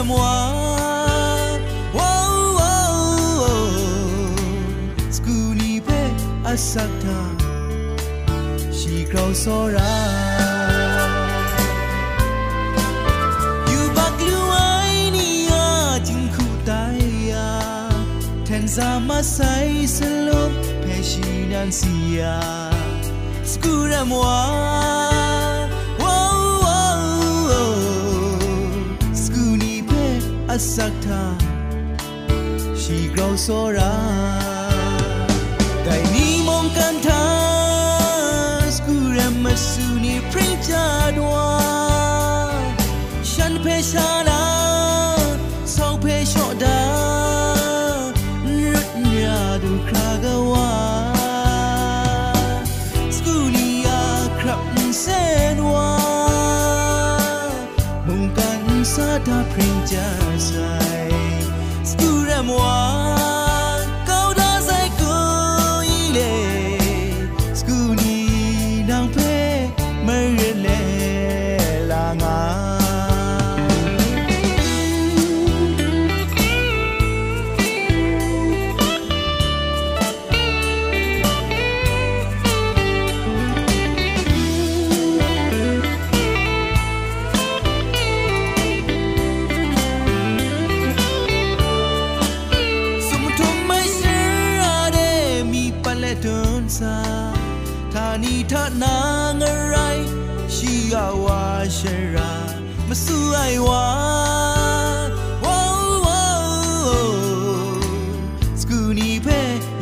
à moi. Wow, wow, wow. Skuni pe asakta She grows alright Sama say selop pesinan sia Skura moi asakta she grows so ra dai ni mong kan tha skuramasuni princha dwa shan pe shan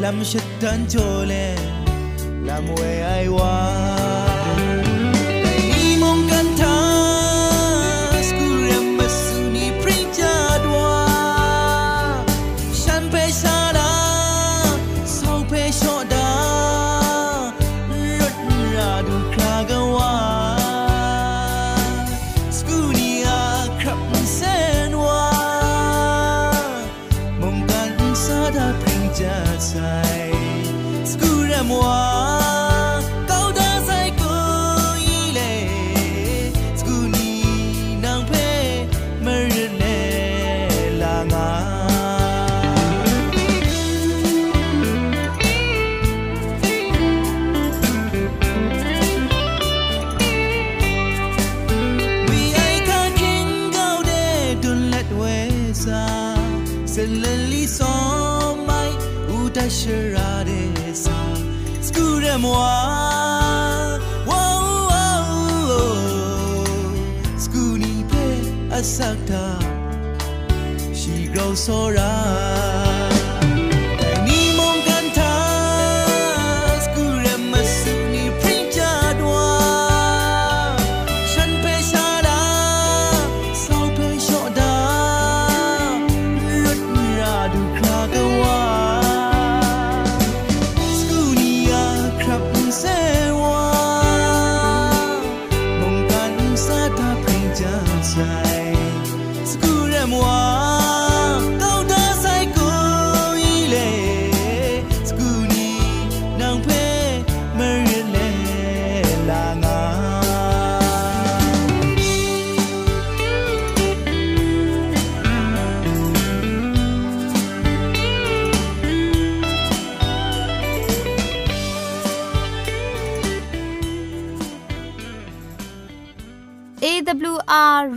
لم شتن جولين لم وي ايوان silently saw my udashara sa skure moi wow wow skuni pe asakta she grows so right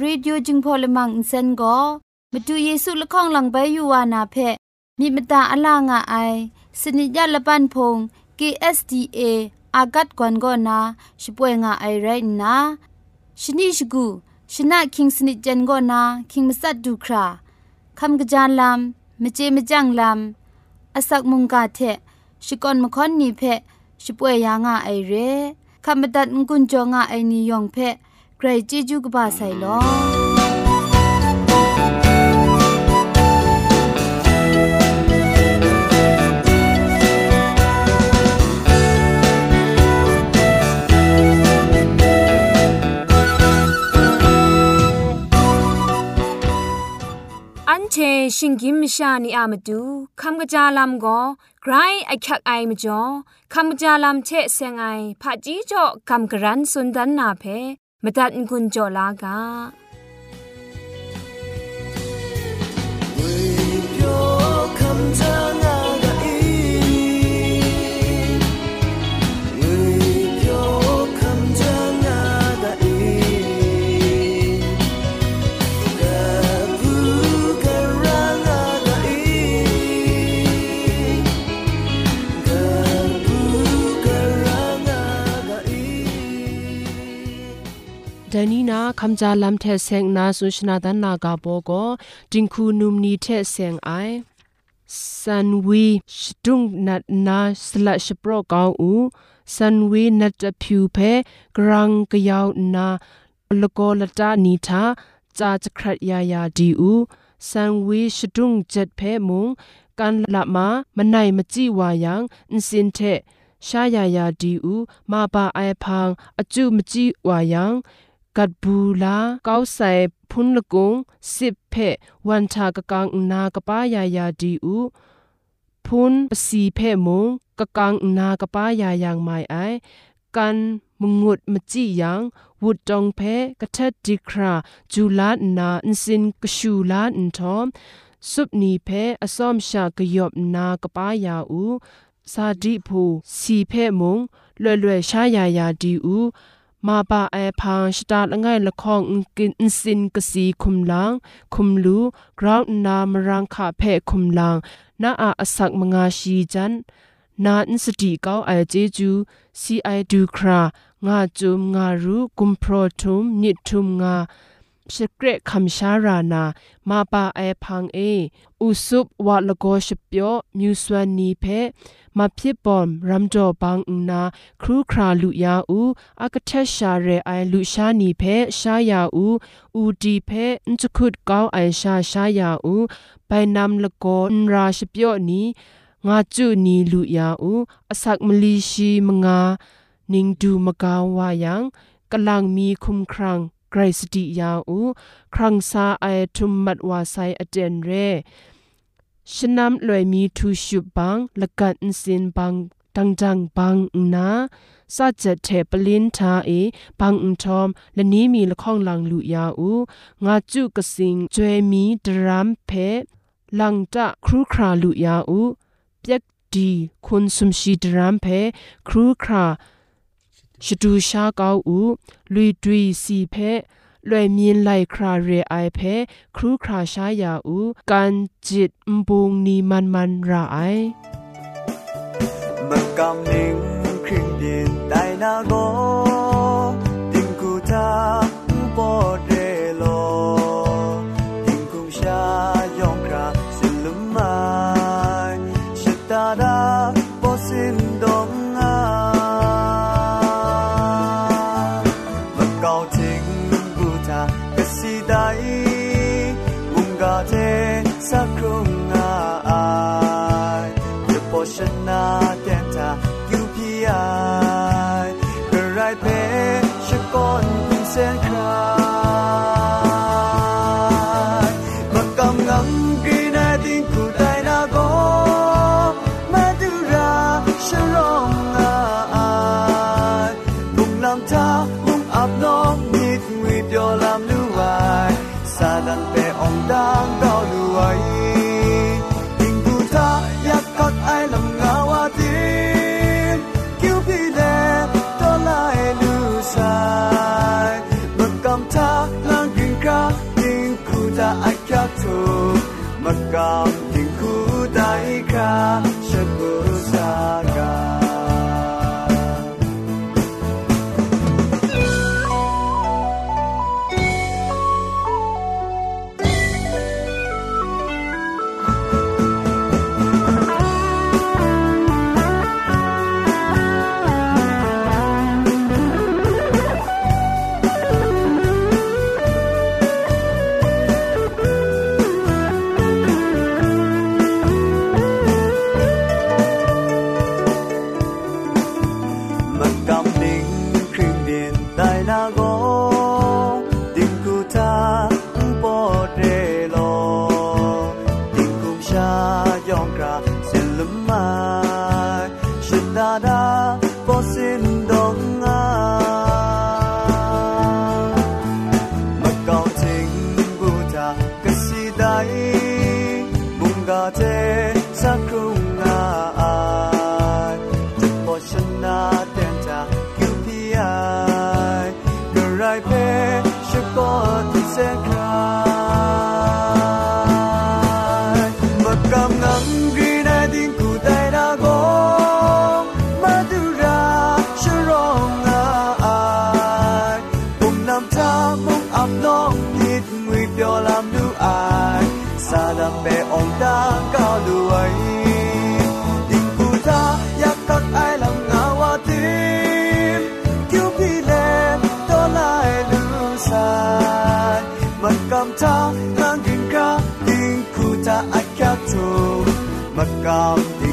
รีดิโอจึงพอลมังอินเซนก็มาดูเยซูละข้องหลังใบยูวานาเพมีมตาอลางอไอสนิยาละปันพง KSDA อากัดกวนก็นาช่วยงาไอไรนะชนิชกูชนะคิงสนิจันก็นาคิงมัสัดดูคราคำกระจานลำมเจมจังลำอาศักมุงกาเทชิกอนมคอนนีเพชิป่วยยางาไอเรคำบัดงกุนจงาไอนิยองเพ ใครจีจูกบาไซลอเชชิงกิมชานีอามาดูคำกะจาลำก็ไกรไอคักไอมจ่อคำกะจาลำเชเซงไอผาจีจ่อคำกระรันสุนดันนาเพ มตัดกุญจ่อล ဒနီနာခမ်ဂျာလမ်ထဲဆ ेंग နာဆုရှနာဒနာကဘောကိုတင်ခုနုမနီထဲဆ ेंग အိုင်ဆန်ဝီရှတုံနတ်နာစလတ်ရှပရောကောင်းဦးဆန်ဝီနတ်တဖြူဖဲဂရန်ကယောက်နာလကောလတာနီသာဂျာချခရယာယာဒီဦးဆန်ဝီရှတုံဂျက်ဖဲမုံကန်လမမနိုင်မကြည့်ဝါယံအင်းစင်တဲ့ရှာယာယာဒီဦးမပါအိုင်ဖန်အကျုမကြည့်ဝါယံ กัดบูลาเก้าใส่พุนละกงสิบเพวันชากะกังนากะป้ายายาดีอูพุนปสีเพมงกะกังนากะป้ายายางไมไอกันมงุดมจิยังวุดจองเพกะเทดดีคราจูลานาอินสินกะชูลาอินทอมสุบนีเพอสอมชากยบนากะป้ายาอูซาดิพูสีเพมงเล่เล่ชายายาดีอู มาปาไอพังสตาละไงละคองกินสินกสีคุมลังคุมลูกราวน์นา มรังคาเพคุมลังนาอาอสักมงาชีจันนาอินสติเก้าไอเจจูซีไอดูครางาจุมงารูกุมโปรทุมนิทุมงา สเกรคำชารานามาปาไอพังเออุสุบวะละโกชเปียวมิวสวนีเพมาพิบอมรัมจอบางอุนาครูคราลุยาอูอากเทชาเรไอลุชานีเพชายาอูอูดีเพนจุคุดก้าวไอชาชายาอูไปนำละโกนราชเปียวนี้งาจุนีลุยาอูอสักมลีชีมงานิงดูมกาวายังกำลังมีคุมครัง ไกรสติยาอูครังซาไอทุมมัดวาไซอเจนเรชนำลอยมีทูชุบังละกันสินบังตังจังบังนาซาเจเทปลินทาเอบังอุทอมและนี้มีละข้องลังลุยาอูงาจุกสิงจวยมีดรามเพลังจะครูคราลุยาอูเปียกดีคุณสมชีดรามเพครูครา ชดูชาเกาอูลุยดุยสีเพလွယ်မြင်လိုက်ခရာရေအိုင်ဖဲခရူခရာရှာယာဦးကန်ဂျစ်မဘုံနီမန်မန်ရာအိုင်မကမ်နင်းခရင်din dai na go tin Makam tingku taika sebesar. 高点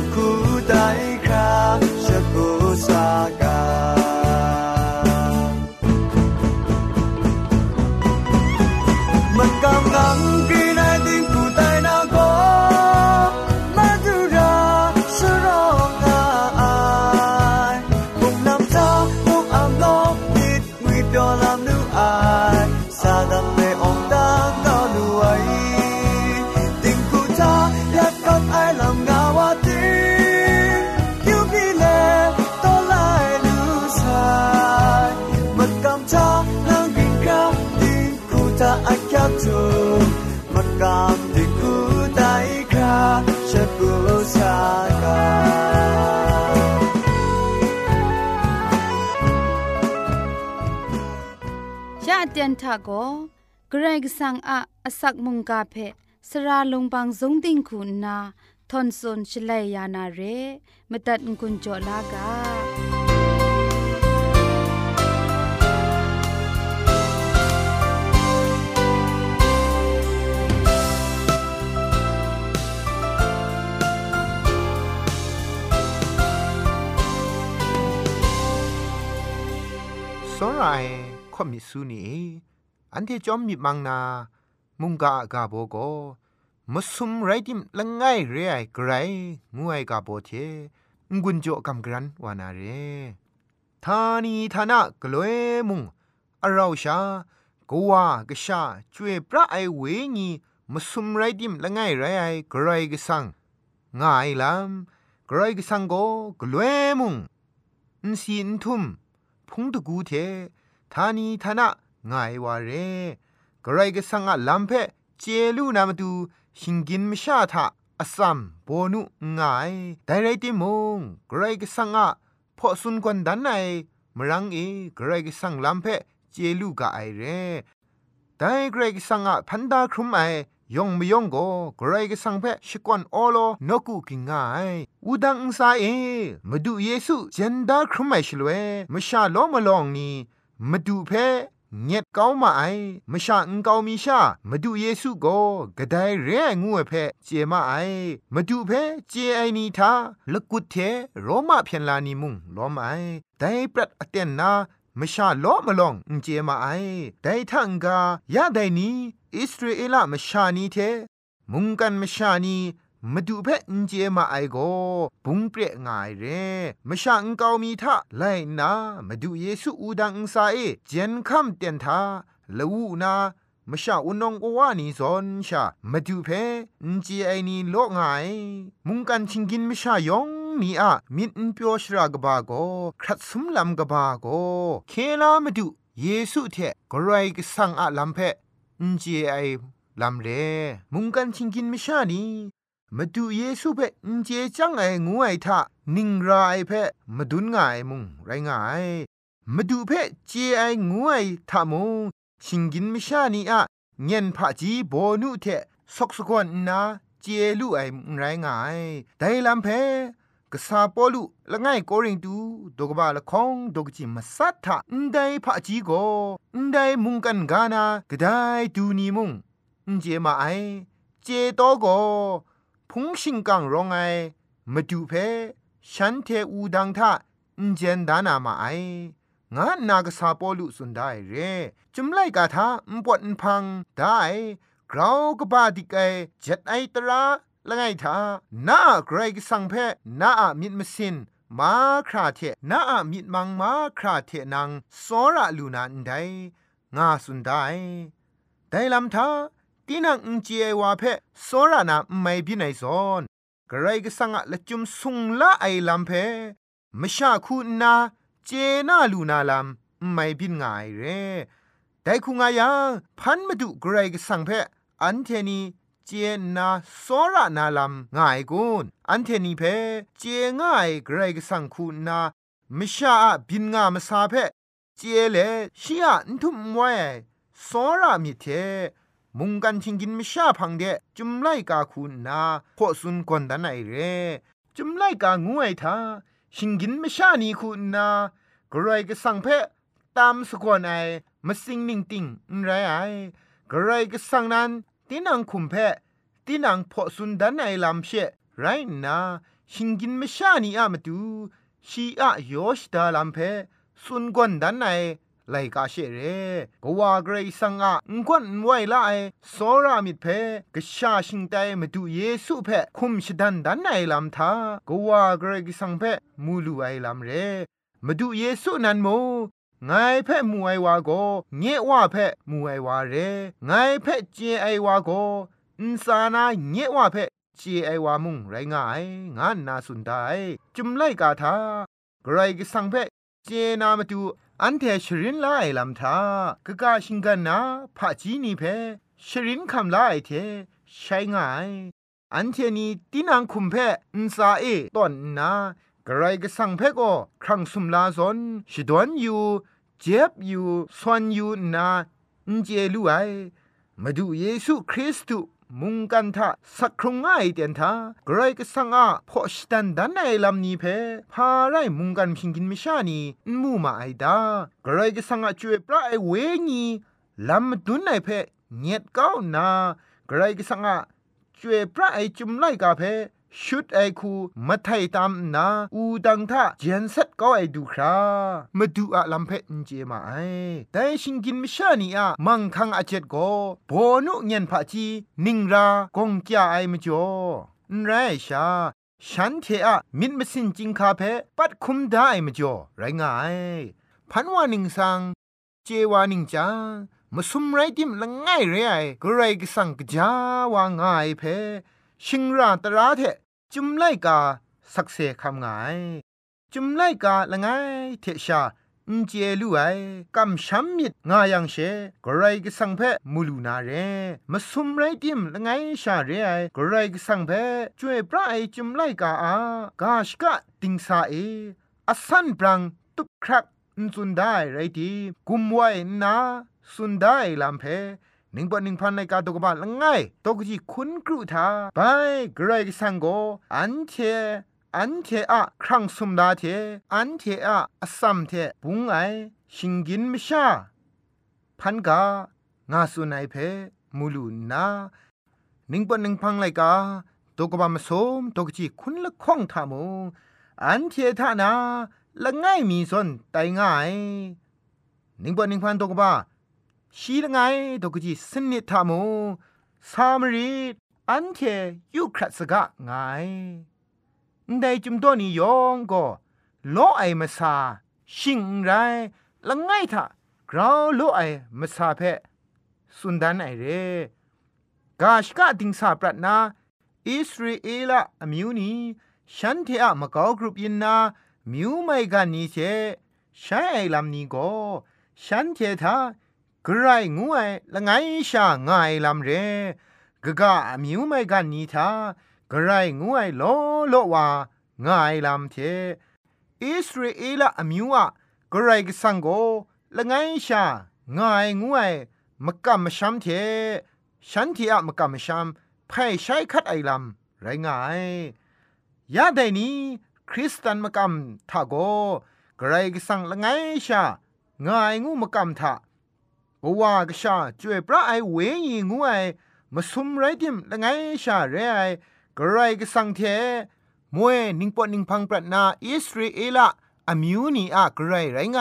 ทะโกเกรกสังอะอสักมุงกาเพสระลงบางสงติงคุณนาทอนซนชลัยยานาเรมตัดกุญจลากา စောရိုင်ခွတ်မိဆူနီ อันที่จอมมีมังนา มุงกากาโบโกมัสุมไรดิมละง่ายเรียกไรงวยกาโบเทงุนโจกำกรันวานาเรธานีธนะกลวยมุงอาราชากัวกชาจวยพระไอเวงีมัสุมไรดิมละง่ายไรไอกรไรกสังง่ายลำกรไรกสังโกกลวยมุงอินสีอินทุมพุงตะกูเทธานีธนะ ง่ายวาเรกระไรก็สังอะลัมเพเจลูนามาดูหิงกินมชาทะอสัมโบนุง่ายแต่ไรติมงกระไรก็สังอะพอสุนกวนดันไนมรังเอกระไรก็สังลัมเพเจลูกะไอเร่แต่กระไรก็สังอะพันดาครุมไอยองไม่ยองโกกระไรก็สังเพชิกวนโอโลนกุกิงง่ายอูดังอุซาเอมาดูเยซูเจนดาครุมไอชลเวมชาโลมาลองนี่มาดูเพ เงียดเก้ามาไอมชาอุงเกามีชามาดูเยซูโกกระไดเรงูเพเจมาไอมาดูเพเจไอนีทาลกุดเทโรมาเพียนลานีมุงล้อมไอไดปรัดอเตนนามชาล้อมาลองอุเจมาไอไดทังกายาไดนี้อิสราเอลมชานีเทมุงกันมชานี มาดูเพอินเจมาไอโกบุงเปรง่ายเร่มาชาอังกามีทะไลนามาดูเยซูอูดังอุซเจนคัมเตียนทาละวูนามาชาอุนองกวานีซอนชามาดูเพอินเจไอนีโลง่าย มุงกันชิงกินมาชายองนีอะมินเปียวชรากบาโกครัดสุมลำกบาโกเคลามาดูเยซูเทกรายกสังอะลำเพอินเจไอลำเรมุงกันชิงกินมชานี มาดูเยซูเพ่อินเจจังไองูไอทะนิงรายเพ่มาดุนง่ายมุงไรง่ายมาดูเพ่เจไองูไอทะมุงชิงกินมิชานีอะเงียนผะจีโบนุเทซอกสกวนนาเจลูไอไรง่ายไดลัมเพกษาปอลุละง่ายโกริงตูดกบาละคองดกจิมาสัทธะอินไดผะจีโกอินไดมุงกันกานากะไดดูนีมุงอินเจมาไอเจโตโก พุงชิงกังร้องไอมาดูเพฉันเทอูดังทะอินเจนดานามาไองานนากษาปอลุสุนได้เรจุมไลกาทาอุปวดอุพังได้กราวกบาดิกไอเจ็ดไอตราละไงทาน้าไกรกสังเพน้าอะมิดมสินมาคราเทน้าอะมิดมังมาคราเทนังสอระลูนันไดงาสุนได้ได้ลำทา ตีนังอุจเจวาเพโซรานาไม่บินไอซอนกระไรก็สังอะละจุมสุงละไอลำเพมชาคูนาเจนาลูนาลำไม่บินง่ายเรแต่คุงายังพันมาดูกระไรก็สังเพอันเทนีเจนาโซระนาลำง่ายกุนอันเทนีเพเจง่ายกระไรก็สังคูนามชาบินงามสาเพเจเลชียนทุมไว้โซระมิเท มุงกันชิงกินมชาพังเดจุมไลกาคุณนาพอสุนกวนดันไอเรจุมไลกางวยทาชิงกินมชานีคุณนากรายก็สังเพตามสกวนไอมาสิงนิงติงไรไอกรายก็สังนั้นตีนังคุมเพตีนังพอสุนดันไอลำเชไรนาชิงกินมชานีอามาดูชีอะโยชดาลำเพสุนกวนดันไอ ไลกาเชเรกว่าเกรซังอะงกวนไวไลโซรามิดเพกชาชิงไตมาดูเยซูเพคุมชดันดันไอลำทากว่าเกรกสังเพมูลูไอลำเรมาดูเยซูนันโมไงเพ่มูไอวาโกเงว่าเพ่มูไอวาเรไงเพ่เจไอวาโกอินสานาเงว่าเพ่เจไอวามุงไรงายงานนาสุนไดจุมไลกาทาไกรกสังเพเจนามาดู อันเทชรินลาไอลำทากะกาชิงกันนาพะจีนีเพชรินคำลาไอเทใช้ง่าย อันเทนีตินังคุมเพอินซาเอตอนนากระไรก็สั่งเพก็ครั้งสุมลาซอนชิดวนอยู่เจ็บอยู่สวนอยู่นาอินเจลูไอมาดูเยซูคริสต์ มุงกันทะสักครุงง่ายเตียนทากรก็สังอาพอชตันดันในลำนี้เพพาไรมุงกันพิงกินมิชานีมูมาไอดากรก็สังอาจวยปลาไอเวงีลำดุนในเพเงียดเก้านากรก็สังอาจวยปลาไอจุมไลกาเพ ชุดไอคูมาไทยตามนาอูดังท่าเจนเซ็ตก็ไอดูครามาดูอะลำเพนเจมาไอแต่ชิงกินมิชานีอะมังคังอาเจ็ดก็โบนุเงียนพะจีนิงรากงจ้าไอมจ่อนไรชาฉันเทอะมิดมสินจิงคาเพปัดคุมได้มจ่อไรงายพันวานิงสังเจวานิงจามาสุมไรดิมละง่ายเรไอกรไรกสังกจาวางายเพ ชิงราตราเทจุมไลกาสักเซคำไงจุมไลกาละไงเทชาอินเจลูไอกำช้ำมิดงายังเชกรไรก็สังเพมูลูนาเรมาสุมไรติมละไงชาเรไอกรไรก็สังเพจวยพระไอจุมไลกาอากาชกะติงสาเออสันปรังตุกครักสุนได้ไรดีกุมไว้นาสุนได้ลำเพ นิงปนิงพันในกาตกบาละไงตกจีคุณกรุธาไปกรกสังโกอันเทอันเทอะครั้งสมดาเทอันเทอะอสัมเทปุงไอชิงกินมชาพันกางาสุนัยเพมูลูนานิงปนิงพังไลกาตกบามสมตกจีคุณละข้องทามูอันเททานาละไงมีสนไตง่ายนิงปนิงพันตกบา ชีละไงตกจีสนิทามูสามรีอันเทยุครัสกะไงได้จุมตัวนี้ยองก็โลไอมาซาชิงไรละไงทะกราวโลไอมาซาเพสุนดันไอเรกาชกะดิงสาปรัตนาอิสราเอลอมิวนีฉันเทอะมะกอกรุปยินนามิวไม่กันนี้เชใช้ไอลำนี้ก็ฉันเททา กรายงวยละไงชาง่ายลำเรกะกะมิวไม่กันนีทากรายงวยโลโลว่าง่ายลำเทอิสราเอลอมิวอะกรายกสังโกละไงชาง่ายงวยมะกะมชัมเทฉันที่อะมะกะมชัมไพ่ใช้คัดไอลำไรง่ายยาไดนี้คริสตันมะกำทาโกกรายกสังละไงชาง่ายงูมะกำทา บว่ากชาจวยพระไอเวยีงูไอมาสุมไรดิมละไงชาเรไอกระไรก็สังเทมวยนิงปอนิงพังปรนาอิสราเอละอะมิวนีอะกระไรไรไง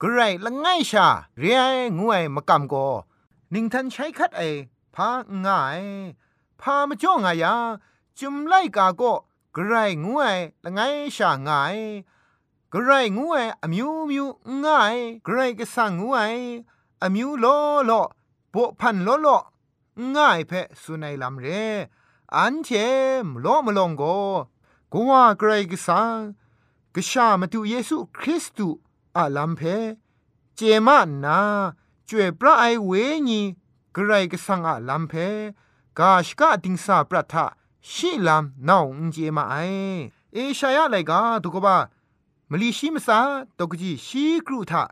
กระไรละไงชาเรไองูไอมากำโกนิงทันใช้คัดไอพาง่ายพามาจ้องไงยาจุมไลกาโกกระไรงูไอละไงชาง่ายกระไรงูไออะมิวมิวง่ายกระไรก็สังงูไอ อมิวโลโลปุพันโลโลง่ายเพะสุนัยลำเร อันเชมโลมลงโกกว่าใครกสังกชามาตุเยซูคริสตุอาลัมเพ เจมานาจวยพระไอเวญีใกรกสังอาลัมเพ กาชกาติงสาประทะชีลามนาวเจมาไอ เอชายาไลกาตุกบามลีชิมสาตกจีชีกรุทา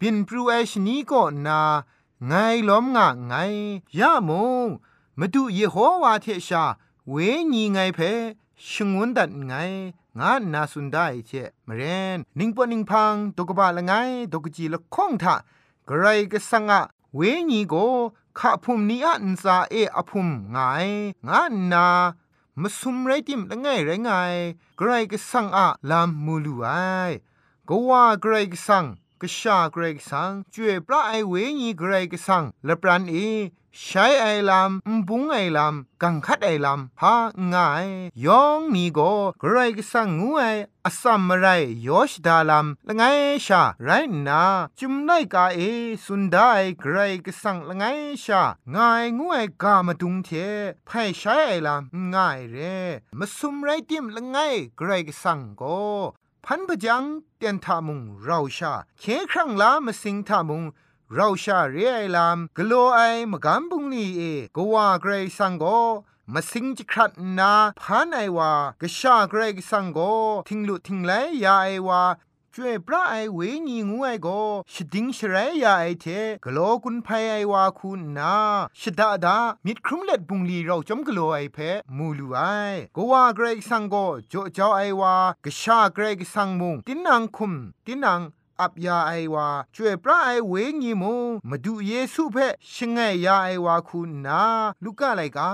บินปรูเอชนีก็นาไงล้อมงะไงยะมงมาดูเยโฮวาเทชา เวญีไงเพชงวนดัดไงงานนาสุนได้เชมเรนนิงปนิงพังตกบะละไงตกจีละข้องทะกรก็สังอะเวญีโกขะพุมนี้อันซาเออพุมไงงานนามาสุมไรติมละไงไรไงไกรก็สังอะลามมูลูไอก็ว่าไกรก็สัง กษาเกรกสังจวยพระไอเวญีเกรกสังและปรันเอใช้ไอลำมบุงไอลำกังคัดไอลำพาง่ายยองนี่ก็เกรกสังงูไออสัมมไรยอชดาลำละไงชาไรนาจุมไนกาเอสุนได้เกรกสังละไงชาง่ายงูไอกามาดุงเทไพ่ใช้ไอลำง่ายเรมาสุมไรติมละไงเกรกสังก็ พันพจังเตียนทามุงเราชาเคครั้งลามาสิงทามุงเราชาเรียลามกโลไอมกำบุงนี่เอกว่าเกรซังโกมาสิงจิครัดนาพันไอวากะชาเกรกสังโกทิงลุทิงไลยาไอวา ช่วยพระไอเวงีงูไอโกชดิงชรายาไอเทกโลกุนไพไอวาคุณนาชดาดามิดครุมเล็ดบุงลีเราจอมกโลไอเพมูลูไอก็ว่าเกรกสังโกโจเจ้าไอวากะชาเกรกสังมุงตินังคุมตินังอับยาไอวาช่วยพระไอเวงีมูมาดูเยซูเพชงไงยาไอวาคุณนาลูกอะไรกา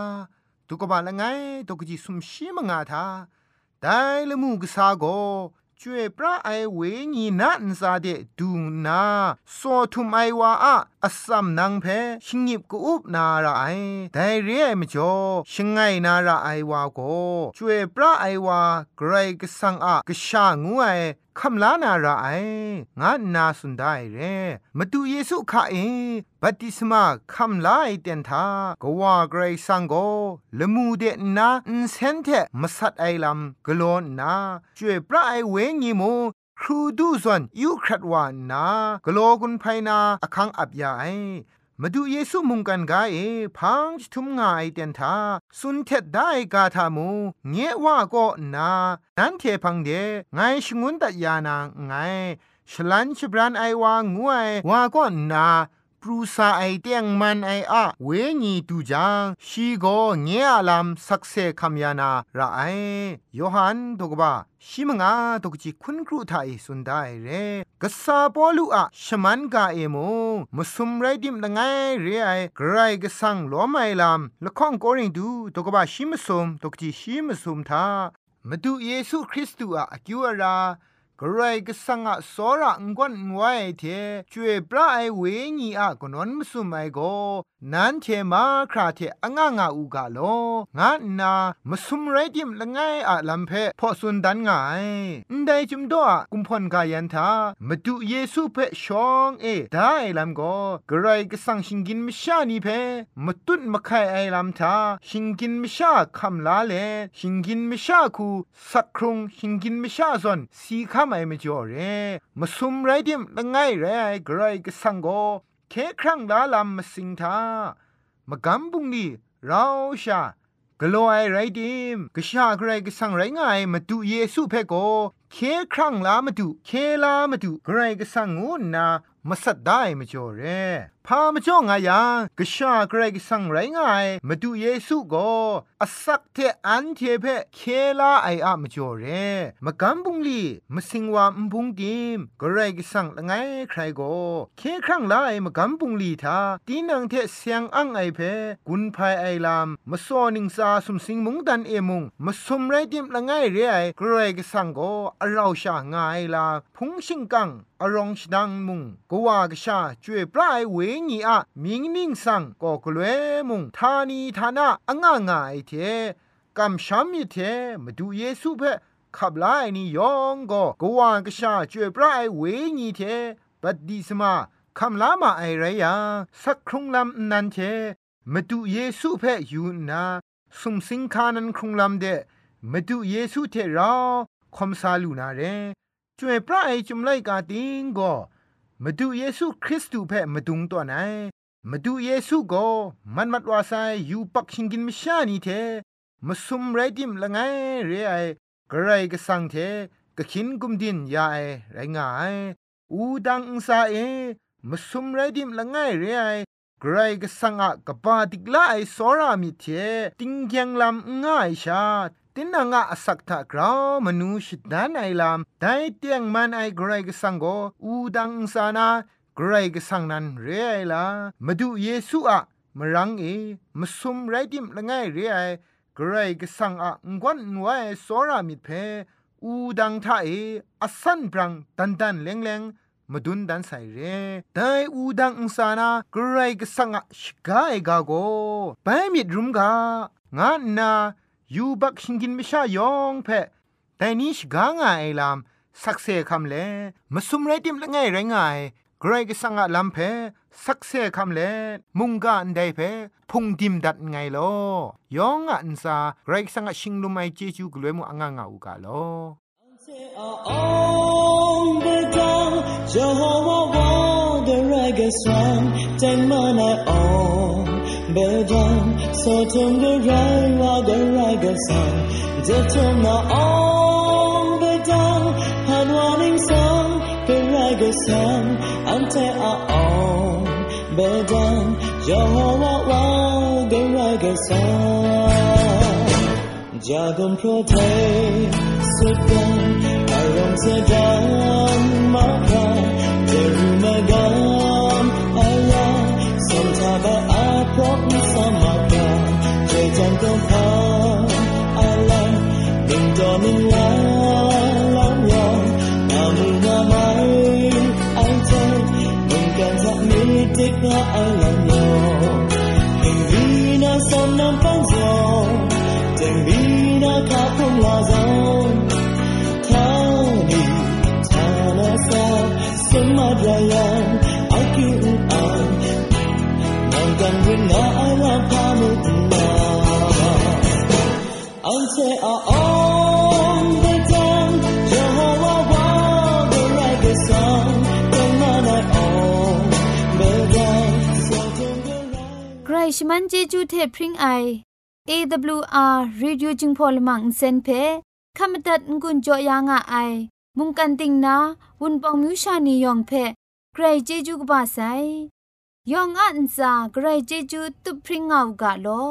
ตุกบาละไงตุกจิสุมชีมงาทาแต่ละมูกษาโก ช่วยพระไอเวงีนันซาเดดูนาโซทุมไอวาอะ อัสซัมนังเพชิงิบกูอุบนาราไอแต่เรียมจ่อชิงไงนาราไอวาโกจวยพระไอวาไกรกสังอะกชางูไอคำลานาราไองานาสุนได้เรมาดูเยซูข้าเอบัติสมาคำลาไอเตียนทากว่าไกรสังโกละมูเดนาอินเซนเทมาสัดไอลำกลอนนาช่วยพระไอเวงีโม ครูดูส่วนยูครัดวานนากโลกุนไพนาอคังอับยาไอมาดูเยซูมุงกันกาเอพังทุมงาไอเตียนทาสุนเทดได้กาทามูเงว่าก็นา นันเทพังเดไงชงุนตัดยานางไงฉลันฉบรันไอวางงวยว่าก็นา ปรูซาไอเตียงมันไออะเวญีตูจางชีโกเงียลามสักเซคัมยานาระไอโยฮันตกบาชิมงาตกจิคุณครูไทยสุนได้เรกษาปอลูอะชมันกาเอโมมุสุมไรดิมละไงเรไอกรายกสังล้อไมลามละข้องโกริงดูตกบาชิมสุมตกจิชิมสุมทามาดูเยซูคริสต์อะอกิวรา กรายกสังอะสอระงวนงวยเทช่วยพระไอเวญีอะกนนมสุไมโกนั้นเทมาคราเทองางาอูกาโลงานามสุมไรดิมละไงอะลัมเพพอสุนดันงายนไดจุมดอะกุมพลกายันทามาดูเยซูเพชองเอได้ลัมโกกรายกสังชิงกินมชานีเพมาตุนมะไคไอลัมทาชิงกินมชาคัมลาเลชิงกินมชาคูสักครุงชิงกินมชาซอนสีคำไอมจ่อเรมาซุมไรเดิมละไงไรไอกรายกสังโกเคครั้งลาลำมสิงทามากำบุงนี่เราชากลัวไอไรดิมกชาใครก็สั่งไรง่ายมาดูเยซูเพโกเคครั้งลามาดูเคลามาดูใครก็สั่งงูนามาสัดได้มาจ่อเร พามาจ่องายังกชาเกรกสังไรง่ายมาดูเยซูก็อสักเทอันเทเพเคลาไออะมาจ่อเรมากำบุงลีมาสิงวามบุงดิมเกรกสังละไงใครก็เคครั้งลาไอมากำบุงลีทาตีนังเทเสียงอังไอเพกุนภายไอลามมาซอนิงซาสุมสิงมุงดันเอมุงมาสมไรดิมละไงเรไอเกรกสังก็อราชางายลาพุงชิงกังอรองชดังมุงกว่ากชาจวยปลายเวงีอะมิงนิ่งสังก็กลวมุงทานีทานะอ่างง่ายเทกำช้ำมิเทมาดูเยซูเพขับไล่นี่ยองก็กว่ากชาจวยปลายเวงีเทบัดดีสมาคำลามาไอไรยาสักครุงลำนันเทมาดูเยซูเพ่ยูนาสมสิงคานันครุงลำเดมาดูเยซูเทราคมซาลูนาเรจวยพระไอจุมไลกาติงก็ มาดูเยซูคริสต์เพ่มาดุงตัวไหนมาดูเยซูก็มันมัดวาไซยูปักชิงกินมิชานีเทมาซุมไรดิมละไงเรไอกระไรก็สังเทก็ขินกุมดินยาไอไรงายอูดังอุซาเอมาซุมไรดิมละไงเรไอกรก็สังอะกบาติกลาไอสอรามิเทติงยังลำง่ายชา ตินางะสักทากรามนูชิดานไอลามไดเตียงมันไอไกรกสังโกอูดังอุซานากรกสังนันเรไอลามาดูเยซูอะมรังเอมาซุมไรดิมละไงเรไอกรายกสังอะงวนนวายสรามิดเพอูดังทาเออสันปรังตันตันเลงเลงมาดุนดันใส่เรแต่อูดังอุสานากรกสังอะชกาเอกาโกไปมิดรุมกางานนา ยูบักชิงกินมิชายองเพแต่นี้ชกางาไอลามสักเซคำเลมาสุมไรติมละไงไรไงไกรก็สังอะลำเพสักเซคำเลมุงกาอันใดเพพุงดิมดัดไงลอยองอันซาไกรกสังอะชิงลุมไมเจจูกลวยมูอ่างาอูกาลอ On the down, Jehovah won the reggae song, take mana on. Bedam, so tum the 悲伤，骚动的爱，瓦的爱更深，结束那爱，悲伤，盼望零散，的爱更深，眼泪啊，爱，悲伤，骄傲瓦的爱更深，假如我太孤单，爱容易淡忘掉。quốc sa mạc cả trời chẳng có khó ai lắm đừng cho mình lá lắm lòng mà mình anh chơi mình cảm giác mình thích ai là มันเจจูเทพริงไอ AWR Radio จึงพอลมังเซนเพขมตัดงุนจอยางอ้ายมุงกันติงนาวุนปองมิวชานียองเพใครเจจูกบ้าไซยองอันซาใครเจจูตุพริงเอากาลอ